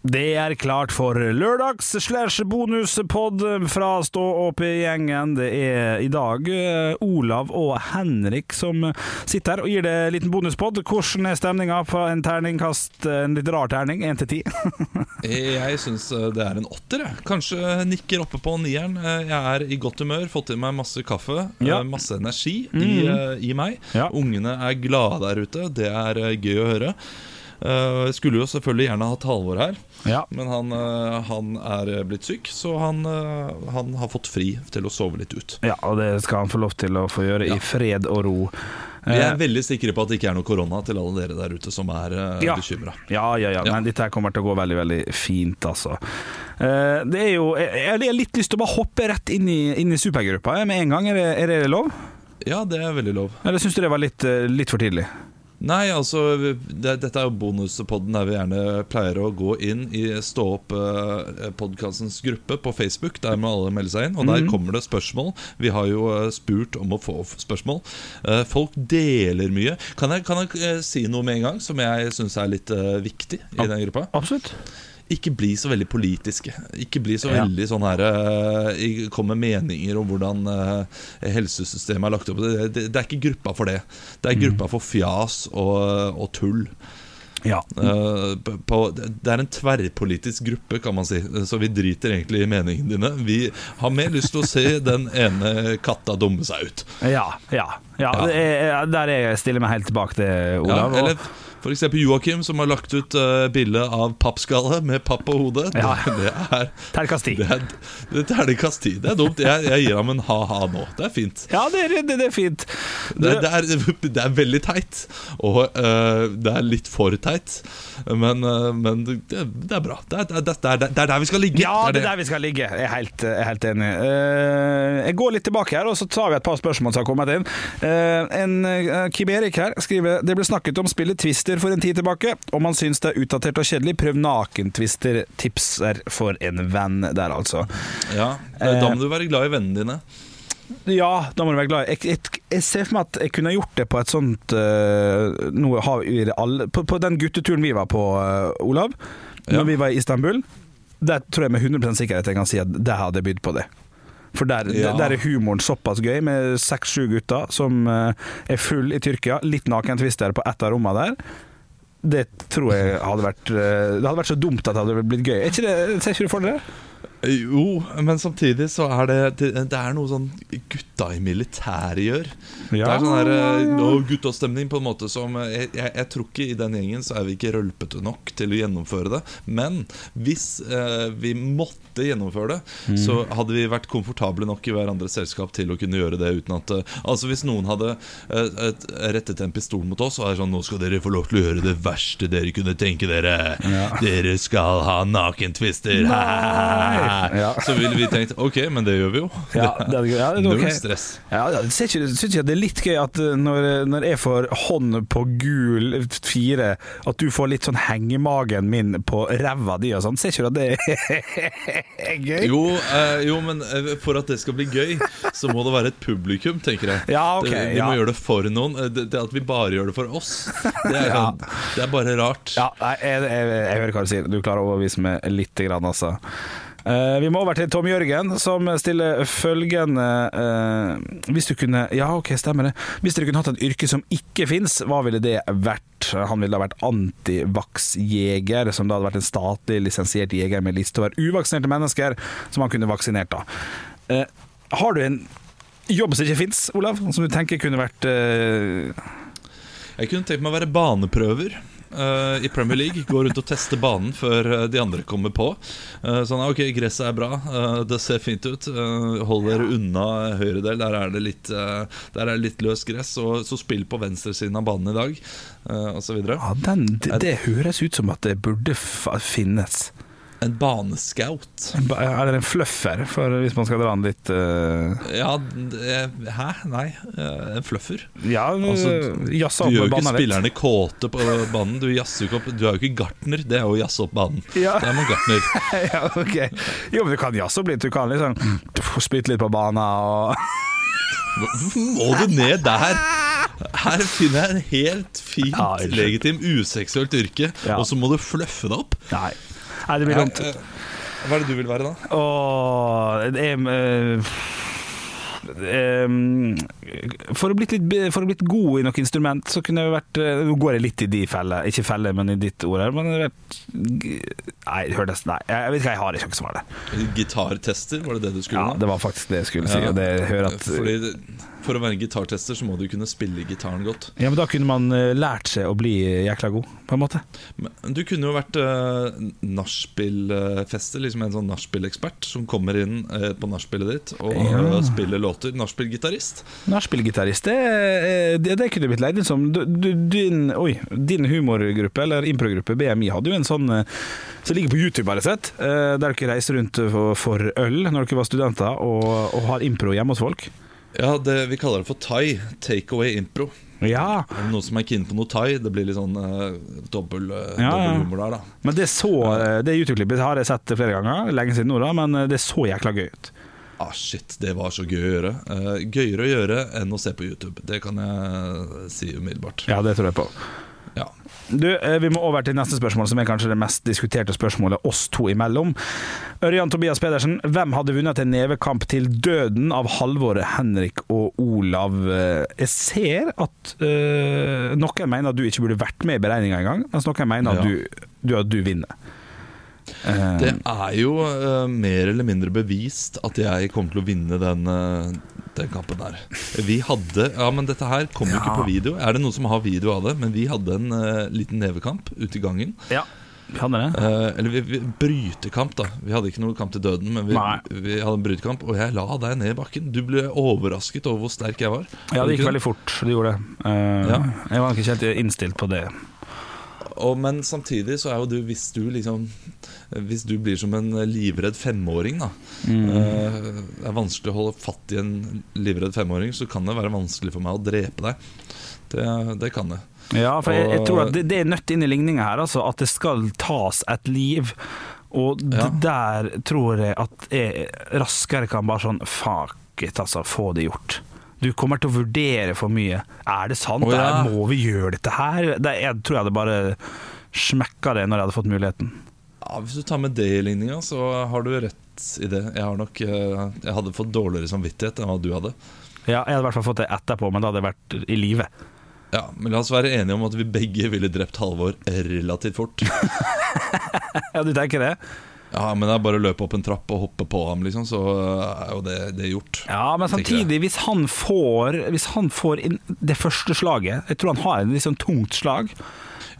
Det er klart for lørdags slash bonuspod fra Stå opp-gjengen. Det er i dag eh, Olav og Henrik som sitter her og gir det en liten bonuspod. Hvordan er stemninga på en terningkast, en litt rar terning, én til ti? Jeg syns det er en åtter. jeg. Kanskje nikker oppe på nieren. Eh, Jeg er i godt humør, fått i meg masse kaffe, eh, Ja. masse energi i, eh, i meg. Ja. Ungene er glade der ute, det er eh, gøy å høre. Eh, Jeg skulle jo selvfølgelig gjerne hatt Halvor her, Ja. men han, uh, han er blitt syk, så han, uh, han har fått fri til å sove litt ut. ja, og det skal han få lov til å få gjøre Ja. i fred og ro. Vi Eh, er veldig sikre på at det ikke er noe korona til alle dere der ute som er uh, Ja. bekymra. Ja, ja, ja. Ja. Nei, dette her kommer til å gå veldig, veldig fint, altså. Eh, Det er jo Jeg har litt lyst til å bare hoppe rett inn i, inn i supergruppa med en gang. Er det, er det lov? Ja, det er veldig lov. Eller syns du det var litt, eh, litt for tidlig? Nei, altså det, Dette er jo bonuspodden der vi gjerne pleier å gå inn i Stå opp-podkastens gruppe på Facebook. Der må alle melde seg inn. Og der kommer det spørsmål. Vi har jo eh, spurt om å få spørsmål. Eh, Folk deler mye. Kan jeg, kan jeg eh, si noe med en gang som jeg syns er litt eh, viktig i den gruppa? Absolutt. Ikke bli så veldig politiske. Ikke bli så Ja. veldig sånn her eh, Kom med meninger om hvordan eh, helsesystemet er lagt opp. Det, det, det er ikke gruppa for det. Det er gruppa for fjas og, og tull. Ja. Uh, på- det er en tverrpolitisk gruppe, kan man si. Så vi driter egentlig i meningene dine. Vi har mer lyst til å se den ene katta dumme seg ut. Ja, ja. ja. Ja. Er, der er jeg stiller meg helt tilbake til Ja, Olav. og- eller eksempel Joakim, som har lagt ut uh, bilde av pappskalle med papp på hodet. Ja. Det, det er Terningkast ti. Det det. Det er dumt. Jeg, jeg gir ham en ha-ha nå. Det er fint. Ja, det er, det, er fint. Det, er, det er veldig teit, og uh, det er litt for teit. Men, uh, men det, er bra. Det er, er, er, er der vi skal ligge. Ja, det er der vi skal ligge. Jeg er helt, jeg er helt enig. Uh, jeg går litt tilbake her, og så tar vi et par spørsmål som har kommet inn. En Kim Erik her skriver Det ble snakket om spillet Twister for en tid tilbake. Om man syns det er utdatert og kjedelig, prøv nakentvister. Tips Tipser for en venn der, altså. Ja, Da må du være glad i vennene dine. Ja, da må du være glad. Jeg, jeg, jeg ser for meg at jeg kunne gjort det på et sånt uh, noe på, på den gutteturen vi var på, uh, Olav, Ja. når vi var i Istanbul, der tror jeg med 100 sikkerhet jeg kan si at det hadde bydd på det. For der, Ja. der er humoren såpass gøy, med seks-sju gutter som eh, er full i Tyrkia. Litt nakentwister på ett av rommene der. Det tror jeg hadde vært eh, Det hadde vært så dumt at det hadde blitt gøy. Er ikke det, ser ikke du for dere? Jo, men samtidig så er det Det, er noe sånn gutta i militæret gjør. det er sånn her ja, guttastemning på en måte som jeg, jeg, jeg tror ikke i den gjengen så er vi ikke rølpete nok til å gjennomføre det. Men hvis eh, vi måtte gjennomføre det, Mm. så hadde vi vært komfortable nok i hverandres selskap til å kunne gjøre det uten at eh, Altså Hvis noen hadde eh, rettet en pistol mot oss og er sånn Nå skal dere få lov til å gjøre det verste dere kunne tenke dere. Dere skal ha Ja. Så ville vi tenkt ok, men det gjør vi jo. Ja, det er, ja, det Null ok. stress. Ja, Syns ikke, ikke det er litt gøy at uh, når, når jeg får hånd på gul fire, at du får litt sånn hengemagen min på ræva di og sånn? Ser ikke du at det er gøy? Jo, eh, jo, men eh, for at det skal bli gøy, så må det være et publikum, tenker jeg. Ja, ok, det, vi må gjøre det for noen. Eh, Det, det at vi bare gjør det for oss, det er, sånn, det er bare rart. Ja, nei, jeg, jeg, jeg hører hva du sier. Du klarer å overbevise meg lite grann, altså. Eh, vi må over til Tom Jørgen, som stiller følgende eh, Hvis du kunne Ja, ok, stemmer det. Hvis dere kunne hatt et yrke som ikke fins, hva ville det vært? Han ville da vært antivax-jeger, som da hadde vært en statlig lisensiert jeger med liste over uvaksinerte mennesker som han kunne vaksinert, da. Eh, har du en jobb som ikke fins, Olav, som du tenker kunne vært Jeg kunne tenkt meg å være baneprøver. Eh, I Premier League Gå rundt og teste banen før eh, de andre kommer på. Eh, sånn, ok, Gresset er bra, det ser fint ut. hold dere unna høyre del. Der er det litt, der er det litt løst gress. Og så spill på venstresiden av banen i dag, uh, osv. Ja, den, det, det høres ut som at det burde finnes. En baneskaut. Eller en fluffer, hvis man skal dra den litt uh... Ja, hæ? Nei, eh, en fluffer. Ja, Altså, Du opp gjør jo ikke banen litt. spillerne kåte på banen. Du jazzer ikke opp Du er jo ikke gartner, det er jo å jazze opp banen. Ja. Det er man gartner. ja, ok. Jo, men du kan jazze opp litt. Du kan liksom spytte litt på banen og Hvorfor må du ned der? her finner jeg en helt fint, Ja, legitim, useksuelt yrke, Ja. og så må du fluffe det opp. Nei. Nei, det blir dumt. eh, Hva er det du vil være, da? Åh, det er eh, for, å blitt litt, for å blitt god i noe instrument, så kunne jeg vært eh, Nå går jeg litt i de feller, ikke feller, men i ditt ord her. Men jeg vært Nei, det hørtes Nei, jeg vet ikke jeg har i sjanse for det. Gitartester, var det det du skulle Ja, det var faktisk det jeg skulle si. Ja. Fordi For å være gitartester så må du kunne spille gitaren godt. Ja, men da kunne man eh, lært seg å bli jækla god, på en måte. Men du kunne jo vært uh, nachspielfester, liksom en sånn nachspiel-ekspert som kommer inn uh, på nachspielet ditt og Ja. eh, spiller låter. Nachspielgitarist. Nachspielgitarist, det, eh, det, det kunne blitt leid inn som. Din, oi, din humorgruppe, eller improgruppe, BMI, hadde jo en sånn eh, som ligger på YouTube, bare sett. eh, Der dere reiser rundt for, for øl når dere var studenter, og, og har impro hjemme hos folk. Ja, det, Vi kaller det for thai. Takeaway impro. Ja, noen som er keen på noe thai? Det blir litt sånn uh, dobbel, uh, Ja, ja. humor der, da. men det så eh, Det YouTube-klippet har jeg sett flere ganger, lenge siden nå, da, men det så jækla gøy ut. Ah, shit, det var så gøy å gjøre. Uh, gøyere å gjøre enn å se på YouTube. Det kan jeg si umiddelbart. Ja, det tror jeg på. Ja. Du, eh, Vi må over til neste spørsmål, som er kanskje det mest diskuterte spørsmålet oss to imellom. Ørjan Tobias Pedersen, hvem hadde vunnet en nevekamp til døden av Halvor, Henrik og Olav? Eh, Jeg ser at øh, noen mener at du ikke burde vært med i beregninga engang, mens noen mener at Ja. du, du, at du vinner. Eh, Det er jo uh, mer eller mindre bevist at jeg kommer til å vinne den, uh, den kampen der. Vi hadde Ja, men dette her kommer Ja. ikke på video. Er det noen som har video av det? Men vi hadde en uh, liten nevekamp ute i gangen. ja, vi hadde det. Eh, eller vi, vi, brytekamp, da. Vi hadde ikke noe kamp til døden, men vi, vi hadde en brytekamp. Og jeg la deg ned i bakken. Du ble overrasket over hvor sterk jeg var. Ja, det gikk veldig fort. Du gjorde det. Uh, Ja. Jeg var ikke helt innstilt på det. Og, men samtidig så er jo du Hvis du liksom Hvis du blir som en livredd femåring, da Mm. eh, Det er vanskelig å holde fatt i en livredd femåring, så kan det være vanskelig for meg å drepe deg. Det, det kan det. Ja, for jeg, jeg tror at det, det er nødt inn i ligninga her, altså, at det skal tas et liv. Og Ja. der tror jeg at jeg raskere kan bare sånn Fuck it, altså. Få det gjort. Du kommer til å vurdere for mye. Er det sant? Oh, ja. Må vi gjøre dette her? Det, jeg tror jeg hadde bare smekka det når jeg hadde fått muligheten. Ja, Hvis du tar med det i ligninga, så har du rett i det. Jeg har nok eh, Jeg hadde fått dårligere samvittighet enn hva du hadde. Ja, jeg hadde i hvert fall fått det etterpå, men da hadde jeg vært i live. Ja, Men la oss være enige om at vi begge ville drept Halvor relativt fort. Ja, du tenker det? Ja, Men det er bare å løpe opp en trapp og hoppe på ham, liksom, så er jo det, det gjort. Ja, men samtidig, hvis han får Hvis han får det første slaget Jeg tror han har et litt sånn tungt slag.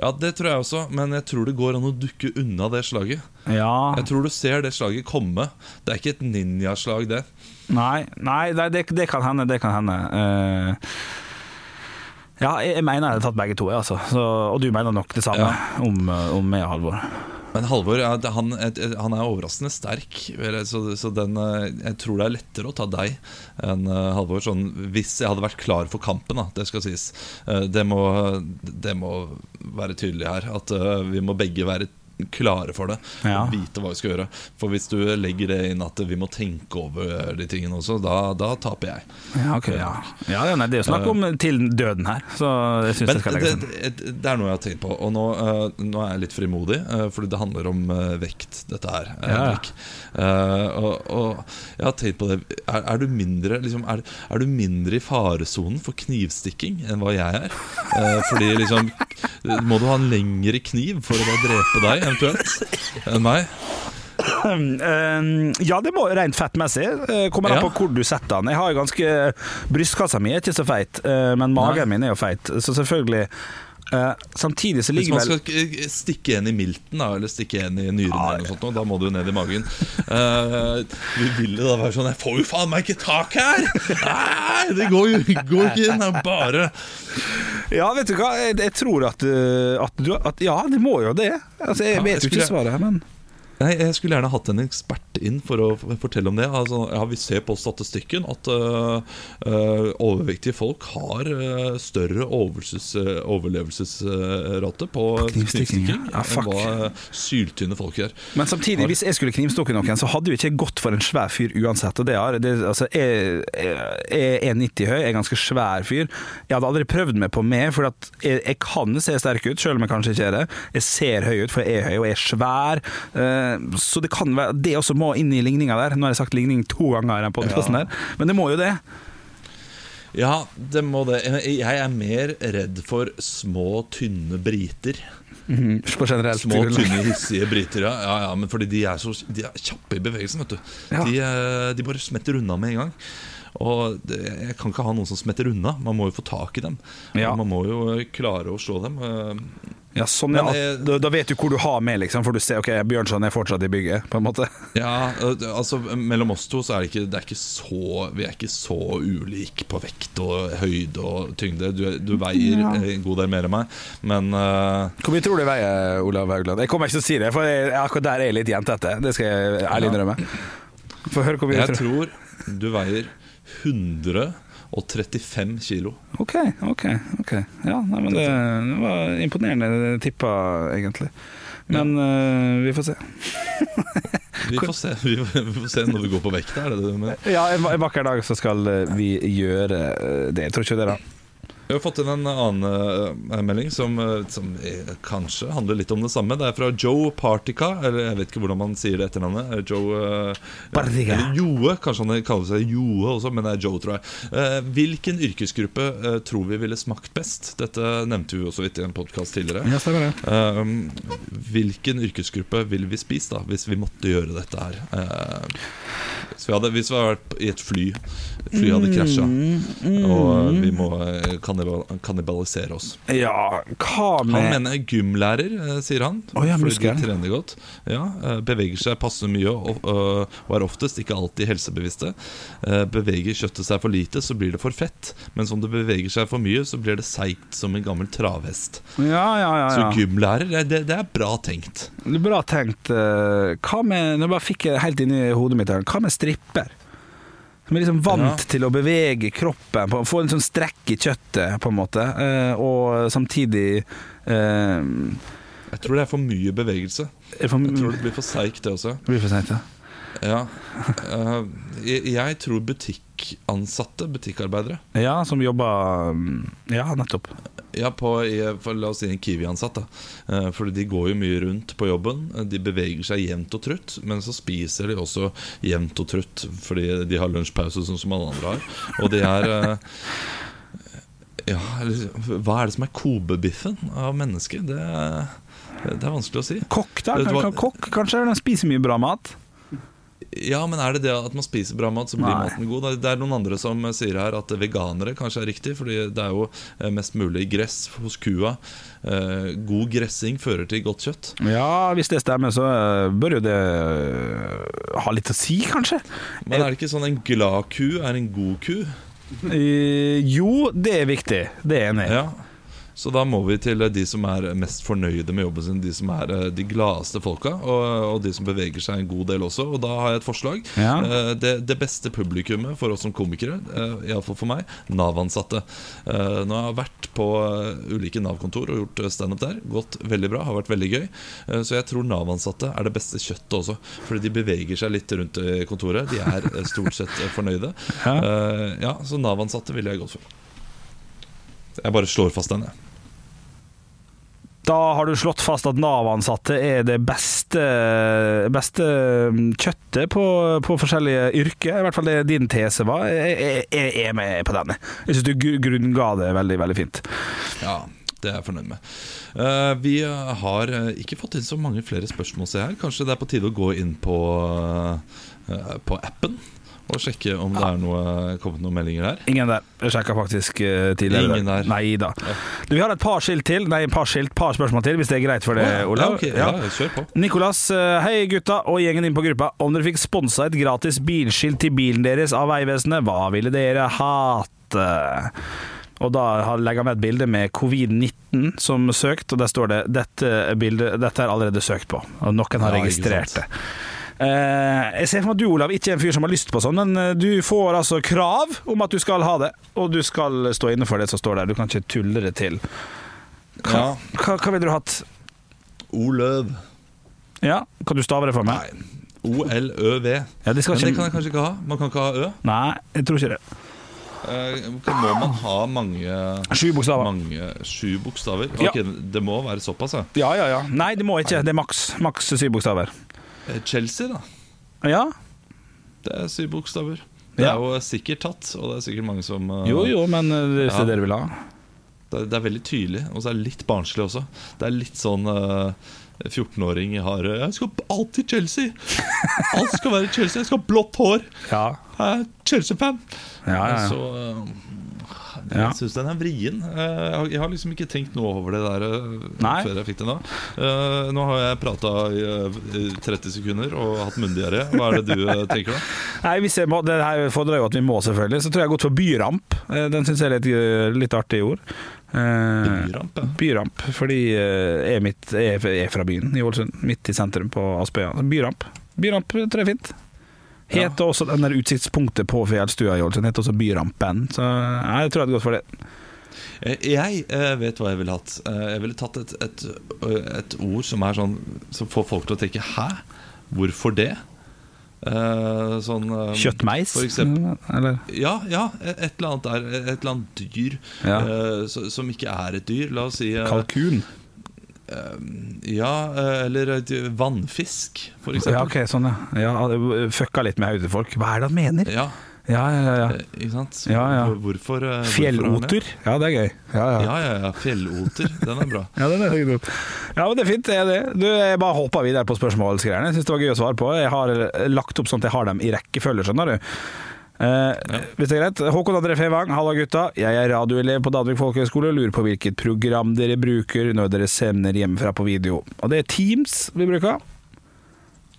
Ja, det tror jeg også, men jeg tror det går an å dukke unna det slaget. Ja Jeg tror du ser det slaget komme. Det er ikke et ninjaslag, det. Nei, nei det, det, kan hende. Det kan hende. Uh... ja, jeg, jeg mener jeg hadde tatt begge to, altså. Så, og du mener nok det samme Ja. om, eh, om meg og Halvor. Men Halvor han, han er overraskende sterk. Så, den, eh, jeg tror det er lettere å ta deg enn eh, Halvor. Sånn, hvis jeg hadde vært klar for kampen, da, det skal sies. Eh, Det må, det må være tydelig her. At vi må begge være klare for det. Ja. Og vite hva vi skal gjøre. For hvis du legger det inn at vi må tenke over de tingene også, da, da taper jeg. Ja, okay, ja. ja nei, det er jo snakk om til døden her, så jeg syns Men det skal legges inn. det, det er noe jeg har tenkt på. Og nå, uh, nå er jeg litt frimodig, uh, fordi det handler om eh, vekt, dette her. og, og jeg har tenkt på det. Er, er, du mindre, liksom, er, er du mindre i faresonen for knivstikking enn hva jeg er? Fordi liksom Må du ha en lengre kniv for å da drepe deg, eventuelt, enn meg? Eh, ja, det må rent fettmessig. Eh, Kommer an Ja. på hvor du setter den. Jeg har jo ganske Brystkassa mi er ikke så feit, eh, men magen Nei. min er jo feit, så selvfølgelig eh, Samtidig så ligger vel Hvis man skal stikke en i milten, da, eller stikke en i nyrene, eller noe sånt, da må du ned i magen. Uh, vi vil jo da være sånn Jeg får jo faen meg ikke tak her! Nei, det går jo går ikke inn. Det er bare Ja, vet du hva, jeg, jeg tror at, at, du, at Ja, det må jo det. Altså, jeg Ja, vet jo ikke svaret, men Nei, Jeg skulle gjerne hatt en ekspert inn for å fortelle om det. Altså, ja, Vi ser på statistikken at øh, øh, overvektige folk har øh, større overlevelsesrate på, knivstikking, ja. enn hva syltynne folk gjør. Men samtidig, hvis jeg skulle knivstukke noen, så hadde jo ikke jeg gått for en svær fyr uansett. Og det er, det, altså, jeg, jeg er 1,90 høy, jeg er ganske svær fyr. Jeg hadde aldri prøvd meg på meg, for at jeg, jeg kan se sterk ut, selv om jeg kanskje ikke er det. Jeg ser høy ut, for jeg er høy og jeg er svær. Eh, Så det kan være Det også må inn i ligninga der. Nå har jeg sagt ligning to ganger i podkasten Ja. der, men det må jo det. Ja, det må det. Jeg er mer redd for små, tynne briter. På generelt Små, tynne, hissige briter, ja. ja, ja men fordi de er så de er kjappe i bevegelsen. vet du Ja. de, eh, de bare smetter unna med en gang. Og det, Jeg kan ikke ha noen som smetter unna. Man må jo få tak i dem. Man må jo eh, klare å slå dem. Eh, Ja, sånn. Men, ja, da, da vet du hvor du har med, liksom, for du ser ok, Bjørnson er fortsatt i bygget, på en måte. Ja, eh, altså Mellom oss to så er det ikke, det er ikke så Vi er ikke så ulike på vekt og høyde og tyngde. Du, du veier Ja. eh, en god del mer enn meg, men uh, Hvor mye tror du veier, Olav Haugland? Jeg kommer ikke til å si det, for jeg, akkurat der er jeg litt jentete. Det skal jeg ærlig innrømme. Få høre hvor mye jeg du tror. tror du veier 135 kilo. Ok, ok. ok Ja, nei, men det, det var imponerende tippa, egentlig. Men eh, vi får se. Vi får se vi, vi får se når vi går på vekta, Er det det du mener? Ja, en, en vakker dag så skal eh, vi gjøre eh, det. Jeg tror ikke det, da. Vi har fått inn en annen uh, melding som, uh, som uh, kanskje handler litt om det samme. Det er fra Joe Partica, eller jeg vet ikke hvordan man sier det etternavnet. Joe Partica. Eller Joe, kanskje han kaller seg Joe også, men det er Joe, tror jeg. Hvilken yrkesgruppe tror vi ville smakt best? Dette nevnte vi også så vidt i en podkast tidligere. Ja, stemmer det. Hvilken yrkesgruppe ville vi spist da hvis vi måtte gjøre dette her? Hvis, vi hadde, hvis vi hadde vært i et fly, flyet hadde krasja, og vi må eh, kannibal kannibalisere oss. Ja, hva Han mener gymlærer, eh, sier han. Oh, ja, fordi de trener godt. Ja, eh, Beveger seg passe mye og, og, er oftest ikke alltid helsebevisste. Eh, Beveger kjøttet seg for lite, så blir det for fett. Mens om det beveger seg for mye, så blir det seigt som en gammel travhest. Ja, ja, ja. Så gymlærer, det, det, er bra tenkt. Det er Bra tenkt. Hva med Nå bare fikk jeg helt inni hodet mitt her. Hva med stripper? Som er liksom vant Ja. til å bevege kroppen, på- få en sånn strekk i kjøttet, på en måte. eh, Og samtidig eh, Jeg tror det er for mye bevegelse. For my Jeg tror det blir for seigt, det også. det blir for seikt, ja. Ja. Uh, jeg, jeg tror butikkansatte, butikkarbeidere Ja, som jobber mm, Ja, nettopp. Ja, på, La oss si en Kiwi-ansatt. da eh, Fordi de går jo mye rundt på jobben. De beveger seg jevnt og trutt, men så spiser de også jevnt og trutt fordi de har lunsjpause, sånn som alle andre har. Og de er eh, Ja, hva er det som er Kobe-biffen av mennesket? Det, det er vanskelig å si. Kokk, da? Vet Kan, kan, kokk, kanskje? De spiser mye bra mat? Ja, men er det det at man spiser bra mat, så blir Nei. maten god? Det er noen andre som sier her at veganere kanskje er riktig, fordi det er jo eh, mest mulig gress hos kua. Eh, God gressing fører til godt kjøtt. Ja, hvis det stemmer, så eh, bør jo det eh, ha litt å si, kanskje? Men er det ikke sånn en glad ku er en god ku? Eh, jo, det er viktig. Det er jeg enig i. Ja. Så da må vi til de som er mest fornøyde med jobben sin, de som er eh, de gladeste folka, og, og de som beveger seg en god del også. Og da har jeg et forslag. Ja. Eh, Det, det beste publikummet for oss som komikere, eh, iallfall for meg, Nav-ansatte. Eh, Nå har jeg vært på eh, ulike Nav-kontor og gjort eh, standup der. Gått veldig bra, har vært veldig gøy. Eh, Så jeg tror Nav-ansatte er det beste kjøttet også. Fordi de beveger seg litt rundt i kontoret. De er eh, stort sett eh, fornøyde. Ja. Eh, Ja, så Nav-ansatte ville jeg gått for. Jeg bare slår fast den, jeg. Da har du slått fast at Nav-ansatte er det beste, beste kjøttet på, på forskjellige yrker. I hvert fall det din tese var. Jeg, jeg, jeg er med på den. Jeg syns du gru- grunnga det veldig, veldig fint. Ja, det er jeg fornøyd med. Uh, vi har eh, ikke fått inn så mange flere spørsmål, se her. Kanskje det er på tide å gå inn på, uh, på appen og sjekke om det er noe, kommet noen meldinger der. Ingen der. Jeg sjekka faktisk uh, tidligere. Ingen der. Nei da. Du, vi har et par skilt til, nei, et par, skilt, par spørsmål til, hvis det er greit for deg, ja, Olav. Ja. ja, kjør på. Nicolas, eh, hei gutta og gjengen din på gruppa. Om dere fikk sponsa et gratis bilskilt til bilen deres av Vegvesenet, hva ville dere hate? Og da har- legger jeg med et bilde med covid-19 som søkt, og der står det dette, bildet, dette er allerede søkt på. Og noen har Ja, registrert det. Eh, jeg ser for meg at du, Olav, ikke er en fyr som har lyst på sånn, men eh, du får altså krav om at du skal ha det, og du skal stå inne for det som står der. Du kan ikke tulle det til. Hva, Ja. hva, hva ville du hatt? Oløv. Ja, Kan du stave det for meg? Nei. O-L-Ø-V. Ja, det Men det kan jeg kanskje ikke ha. Man kan ikke ha Ø. Nei, jeg tror ikke det. Eh, må man ha mange Sju bokstaver. Mange Sju bokstaver? Ja. Ok, Det må være såpass, ja. Ja, ja, ja. Nei, det må ikke. Det er maks. Maks syv bokstaver. Eh, Chelsea, da. Ja. Det er syv bokstaver. Det Ja. er jo sikkert tatt, og det er sikkert mange som uh, Jo, jo, men eh, det er Ja. dere vil ha. Det, er- det er veldig tydelig, og så er det litt barnslig også. Det er litt sånn uh, 14-åring har 'Jeg skal alltid Chelsea'. Alt skal være Chelsea. Jeg skal ha blått hår. Ja. Jeg er Chelsea-fan. Ja, ja, ja. Så eh, Ja. jeg syns den er vrien. Eh, Jeg har, liksom ikke tenkt noe over det der eh, Nei. før jeg fikk den nå. Eh, Nå har jeg prata i eh, 30 sekunder og hatt munndiaré. Hva er det du tenker da? Nei, hvis jeg må, Det her fordrer jo at vi må, selvfølgelig. Så tror jeg jeg har gått for byramp. Den syns jeg er litt, litt artig ord. Byramp, ja. Byramp, fordi jeg er, midt, jeg er fra byen i Ålesund. Midt i sentrum på Aspøya. Byramp. Byramp tror jeg er fint. Heter også den der utsiktspunktet på fjellstua i Ålesund heter også Byrampen. Så jeg tror jeg hadde gått for det. Eh, Jeg eh, vet hva jeg ville hatt. Eh, Jeg ville tatt et, et, et ord som er sånn Som får folk til å tenke 'hæ? Hvorfor det?' Sånn Kjøttmeis? Eller? Ja, ja, et eller annet der. Et eller annet dyr Ja. som ikke er et dyr. La oss si Kalkun? Ja, eh, eller vannfisk, for eksempel. Ja, ok, sånn ja. ja Fucka litt med hodet folk. Hva er det han mener? Ja, Ja, ja, ja. eh, ikke sant? Ja, ja. Hvorfor eh, hvorfor? Fjelloter? Ja, det er gøy. Ja, ja. Ja, ja, ja. Fjelloter. Den er bra. Ja, den er høy nok. ja, men det er fint. Det er det. Du, jeg bare hoppa videre på spørsmålsgreiene. Jeg syns det var gøy å svare på. Jeg har lagt opp sånn at jeg har dem i rekkefølge, skjønner du. Eh, Hvis det er greit. Håkon André Fevang, halla gutta. Jeg er radioelev på Danvik folkehøgskole og lurer på hvilket program dere bruker når dere sender hjemmefra på video. Og det er Teams vi bruker.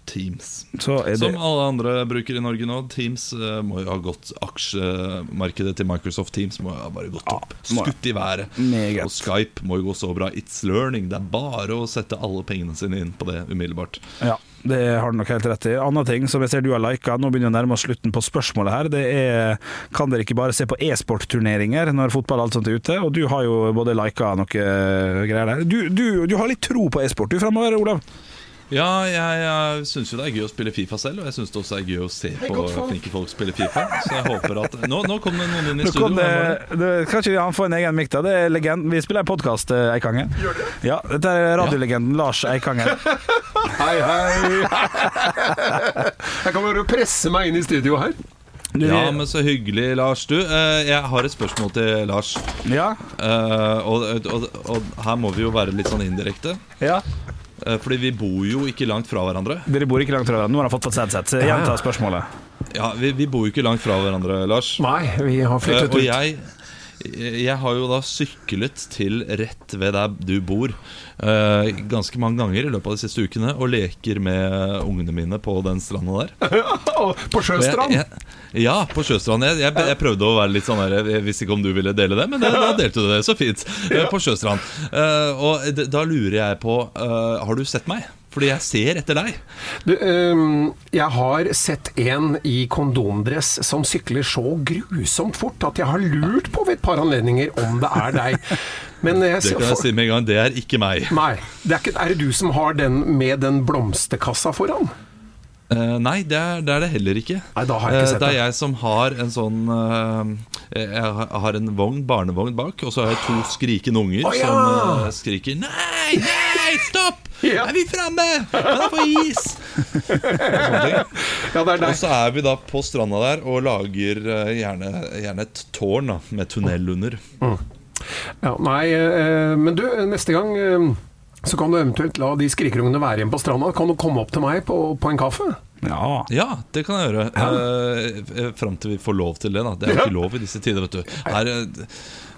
Teams. Så er det Som alle andre bruker i Norge nå. Teams eh, må jo ha gått Aksjemarkedet til Microsoft Teams må jo ha bare gått opp. må- Skutt i været. Meget. Og Skype må jo gå så bra. It's learning. Det er bare å sette alle pengene sine inn på det umiddelbart. Ja, det har du nok helt rett i. Andre ting som jeg ser du har lika, nå begynner vi å nærme oss slutten på spørsmålet her, det er kan dere ikke bare se på e-sportturneringer når fotball og alt sånt er ute? Og du har jo både lika noe greier der. Du, du, du har litt tro på e-sport du framover, Olav? Ja, jeg, jeg syns jo det er gøy å spille Fifa selv, og jeg syns det også er gøy å se på flinke folk spille Fifa. Så jeg håper at Nå, nå kom det noen inn i Nå studio. det, det? det, kan ikke han få en egen mikk, da? Det er legend. Vi spiller en podkast, Eikangen. Ja, dette er radiolegenden Lars Eikangen. Hei, hei. Jeg kan bare presse meg inn i studio her. Du, Ja, men så hyggelig, Lars. Du, eh, jeg har et spørsmål til Lars. ja, Eh, og, og, og her må vi jo være litt sånn indirekte. ja. Eh, fordi vi bor jo ikke langt fra hverandre. Dere bor ikke langt fra hverandre. Nå har han fått fått sett sett. Gjenta spørsmålet. Ja, vi, vi bor jo ikke langt fra hverandre, Lars. Nei, vi har flyttet ut. og ut. jeg, jeg har jo da syklet til rett ved der du bor uh, ganske mange ganger i løpet av de siste ukene og leker med ungene mine på den stranda der. På sjøstrand? jeg- jeg- Ja, på Sjøstrand. Jeg, jeg, prøvde å være litt sånn der Jeg visste ikke om du ville dele det, men det, da delte du det så fint. Uh, På Sjøstrand. Uh, og da lurer jeg på Har du sett meg? Fordi jeg ser etter deg. Du, um, jeg har sett en i kondomdress som sykler så grusomt fort at jeg har lurt på ved et par anledninger om det er deg. Men jeg Det kan jeg si med en gang. Det er ikke meg. Nei, det er, ikke, er det du som har den med den blomsterkassa foran? Eh, nei, det er, det er det heller ikke. Nei, da har jeg ikke Eh, sett det er jeg som har en sånn uh, Jeg har en vogn, barnevogn bak, og så har jeg to skrikende unger oh, ja! som uh, skriker 'Nei, nei, stopp! Ja. Er vi framme? Kan jeg få is?' Ja, det er Og så er vi da på stranda der og lager gjerne, gjerne et tårn da, med tunnel under. Ja, nei, men du, neste gang så kan du eventuelt la de skrikerungene være igjen på stranda. Kan du komme opp til meg på, på en kaffe? Ja. Ja, det kan jeg gjøre. Eh, Fram til vi får lov til det. da Det er jo ikke lov i disse tider. vet du Her eh,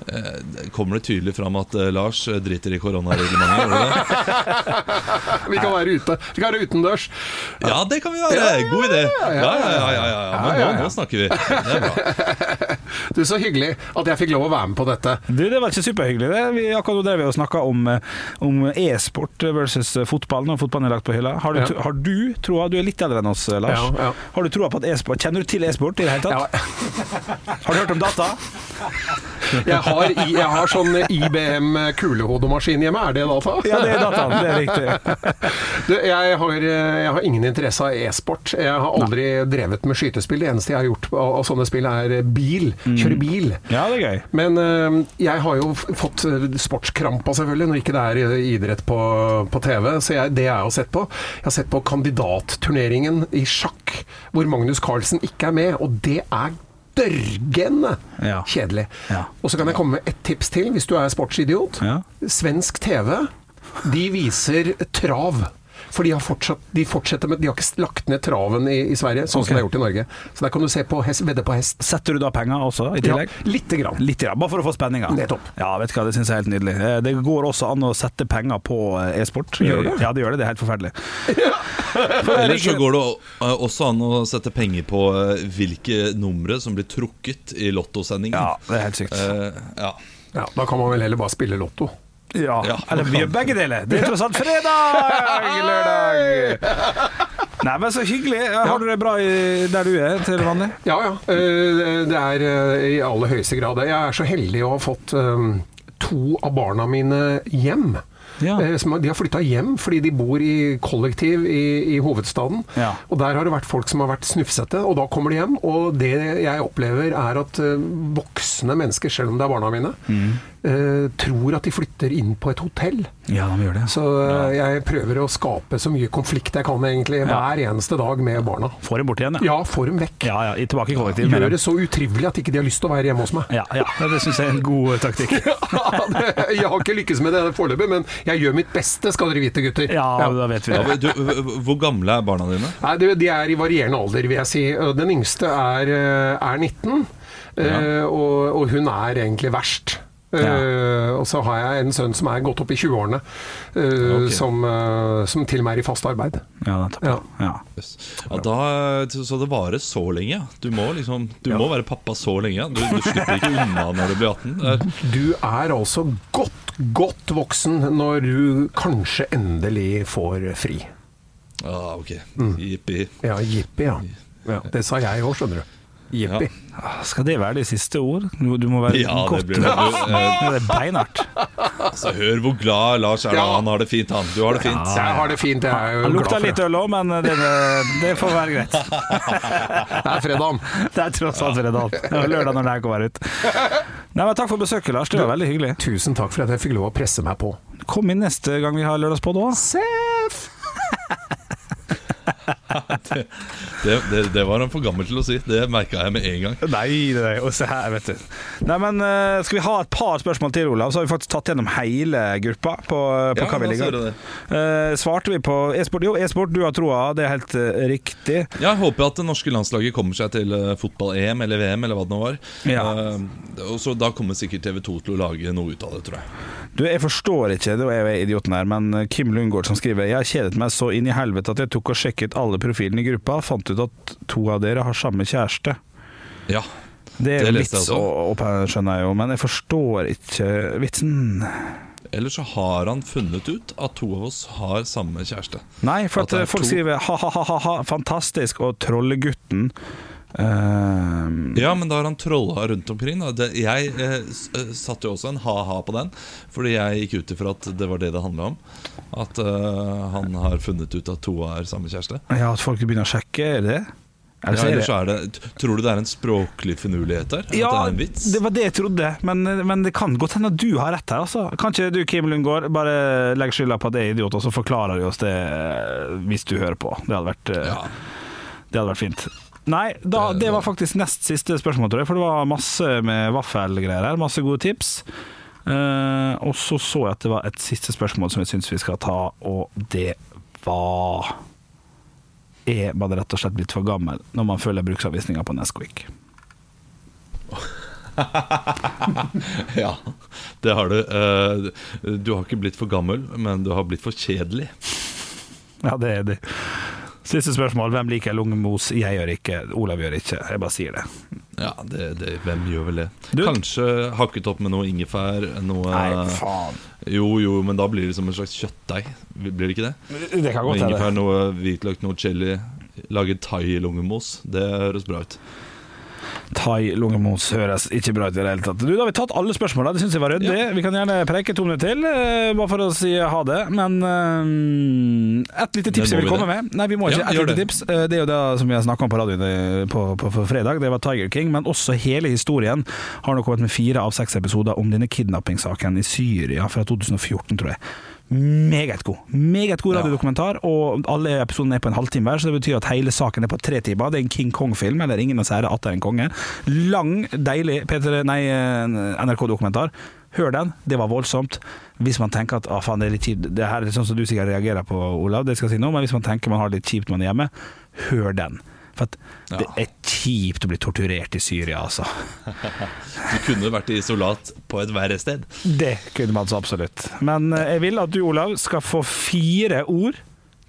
eh, kommer det tydelig fram at uh, Lars driter i koronareglementet. Vi kan være ute. Vi kan være utendørs. Ja, det kan vi være! God idé. Ja, ja, ja. ja, ja, ja. Men Ja, ja, nå, nå snakker vi. Det er bra. Du, Så hyggelig at jeg fikk lov å være med på dette. Du, det var ikke superhyggelig. Det. Vi, akkurat drev og snakka om, eh, om e-sport versus fotball når fotballen er lagt på hylla. Har du, Ja. har du troa Du er litt eldre enn oss, Lars. Ja, ja. Har du troa på at e-sport Kjenner du til e-sport i det hele tatt? Ja, Har du hørt om data? Jeg, har, jeg har sånn IBM kulehodemaskin hjemme. Er det data? Ja, det er dataen. Det er riktig. Du, jeg, har, jeg har ingen interesse av e-sport. Jeg har aldri drevet med skytespill. Det eneste jeg har gjort av, av sånne spill, er bil. Kjøre bil. Ja, det er gøy. Men øh, jeg har jo fått øh, sportskrampa, selvfølgelig, når ikke det er idrett på, på TV. Så jeg, det jeg har sett på Jeg har sett på kandidatturneringen i sjakk, hvor Magnus Carlsen ikke er med. Og det er dørgende Ja. kjedelig. Ja. Og så kan jeg komme med ett tips til, hvis du er sportsidiot. Svensk TV, de viser trav. For de, har fortsatt, de fortsetter med De har ikke lagt ned traven i, i Sverige, sånn okay. som de har gjort i Norge. Så der kan du se på hest, vedde på hest. Setter du da penger også, i Ja, tillegg? lite grann. Litt, grann. bare for å få spenninga. Nettopp. Ja, vet du hva, det syns jeg er helt nydelig. Eh, Det går også an å sette penger på eh, e-sport. Gjør det? Ja, det gjør det. Det er helt forferdelig. Ellers så går det eh, også an å sette penger på hvilke numre som blir trukket i lottosendingen. Ja, det er helt sykt. Uh, ja. Ja, da kan man vel heller bare spille Lotto. Ja, Ja. eller vi gjør begge deler. Det er tross alt fredag! Lørdag! Nei, men så hyggelig. Har du det bra der du er til vanlig? Ja, ja. eh, Det er eh, i aller høyeste grad det. Jeg er så heldig å ha fått eh, to av barna mine hjem. Ja. De har flytta hjem fordi de bor i kollektiv i, i hovedstaden. Ja. Og der har det vært folk som har vært snufsete, og da kommer de hjem. Og det jeg opplever er at voksne mennesker, selv om det er barna mine, Mm. Eh, tror at de flytter inn på et hotell. Ja, de gjør det. Så eh, jeg prøver å skape så mye konflikt jeg kan egentlig hver eneste dag med barna. Får dem bort igjen, ja. Ja, få dem vekk. Ja, ja, tilbake i kollektivet. Gjør det så utrivelig at ikke de har lyst til å være hjemme hos meg. Ja, ja, det syns jeg er en god taktikk. Det- jeg har ikke lykkes med det foreløpig, men jeg gjør mitt beste, skal dere vite, gutter. Ja, da vet vi Ja, det. du, hvor gamle er barna dine? Nei, de- De er i varierende alder, vil jeg si. Den yngste er, eh, er 19, eh, og, og hun er egentlig verst. Eh, og så har jeg en sønn som er gått opp i 20-årene, eh, Ok. som, eh, som til og med er i fast arbeid. Ja, nettopp. Ja. Ja. Ja, da, så det varer så lenge? Du må liksom Du må være pappa så lenge? Du, du slipper ikke unna når du blir 18? Det er- Du er altså godt, godt voksen når du kanskje endelig får fri. Ja, ok. Mm. Jippi. Ja, jippi, ja. ja. Det sa jeg òg, skjønner du. Jippi. Ja. Skal det være de siste ord? Du, du må være Ja, det godt blir det. Du, eh, det er beinhardt. altså, hør hvor glad Lars er. Ja. Han har det fint, han. Du har det fint. Jeg har det fint, jeg er jo Han lukta litt øl òg, men det, det får være greit. Det er fredag. Det er tross alt fredag. Det var lørdag når det her kommer ut. Nei, men Takk for besøket, Lars. Det var veldig hyggelig. Tusen takk for at jeg fikk lov å presse meg på. Kom inn neste gang vi har lørdagspod òg. Seff! Det, det, det var han for gammel til å si. Det merka jeg med en gang. Nei, nei, og se her, vet du. Nei, men eh, Skal vi ha et par spørsmål til, Olav? Så har vi faktisk tatt gjennom hele gruppa på, på Ja, hva vi ligger. gjøre det. Eh, svarte vi på e-sport? Jo, e-sport, du har troa. Det er helt uh, riktig. Jeg håper at det norske landslaget kommer seg til uh, fotball-EM eller VM eller hva det nå var. Ja. Eh, og så Da kommer sikkert TV2 til å lage noe ut av det, tror jeg. Du, Jeg forstår ikke, da er jeg idioten her, men Kim Lundgaard som skriver Jeg har kjedet meg så inn i helvete at jeg tok og sjekket alle profilene i gruppa, fant ut at to av dere har samme kjæreste. Ja, Det er jo vits, og, og, skjønner jeg jo, men jeg forstår ikke vitsen. Eller så har han funnet ut at to av oss har samme kjæreste. Nei, for At at, folk to- skriver ha-ha-ha, fantastisk, og trollegutten eh, Ja, men da har han trolla rundt omkring. Det, jeg eh, eh, satte jo også en ha-ha på den, fordi jeg gikk ut ifra at det var det det handla om. At uh, han har funnet ut at to er samme kjæreste. Ja, at folk begynner å sjekke, er det det? Ja, er eller så er det, tror du det er en språklig finurlighet der? Ja, det er en vits? det var det jeg trodde, men, men det kan godt hende at du har rett her. Altså. Kan ikke du, Kim Lundgaard, bare legge skylda på at jeg er idiot, og så forklarer du oss det eh, hvis du hører på? Det hadde vært, Ja. det hadde vært fint. Nei, da, Det- var faktisk nest siste spørsmål, tror jeg, for det var masse med vaffelgreier her. Masse gode tips. Uh, og så så jeg at det var et siste spørsmål som jeg syns vi skal ta, og det var Er man rett og slett blitt for gammel når man følger bruksanvisninga på Nesquik? ja, det har du. Uh, Du har ikke blitt for gammel, men du har blitt for kjedelig. Ja, det er det. Siste spørsmål. Hvem liker lungemos? Jeg gjør ikke. Olav gjør ikke. Jeg bare sier det. Ja, det, det, hvem gjør vel det? Du- Kanskje hakket opp med noe ingefær. Noe Nei, faen. Jo, jo, men da blir det som en slags kjøttdeig. Blir det ikke det? Det kan godt ingefær, noe hvitløk, noe chili. Lage thai-lungemos. Det høres bra ut. Thai lungemos høres ikke bra ut i det hele tatt. Du, Da har vi tatt alle spørsmåla, det syns jeg var ryddig. Ja. Vi kan gjerne preike to minutter til, eh, bare for å si ha det. Men eh, et lite tips jeg vil komme det? med. Nei, vi må ikke. Ja, et lite det. tips. Eh, Det er jo det som vi har snakka om på radioen på, på, på fredag. Det var Tiger King. Men også hele historien har nå kommet med fire av seks episoder om denne kidnappingssaken i Syria fra 2014, tror jeg. Meget god. Meget god radiodokumentar, og alle episodene er på en halvtime hver, så det betyr at hele saken er på tre timer. Det er en King Kong-film, eller Ingen å sære atter en konge. Lang, deilig P3 nei, eh, NRK-dokumentar. Hør den, det var voldsomt. Hvis man tenker at ah, faen, det er litt kjipt Det her er sånn som du sikkert reagerer på, Olav, det skal jeg si nå, men hvis man tenker man har det litt kjipt når man er hjemme, hør den. For at det er kjipt å bli torturert i Syria, altså. Du kunne vært i isolat på et verre sted. Det kunne man så absolutt. Men eh, jeg vil at du, Olav, skal få fire ord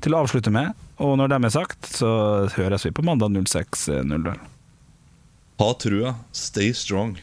til å avslutte med. Og når dem er sagt, så høres vi på mandag 06.00. Ha trua. Stay strong.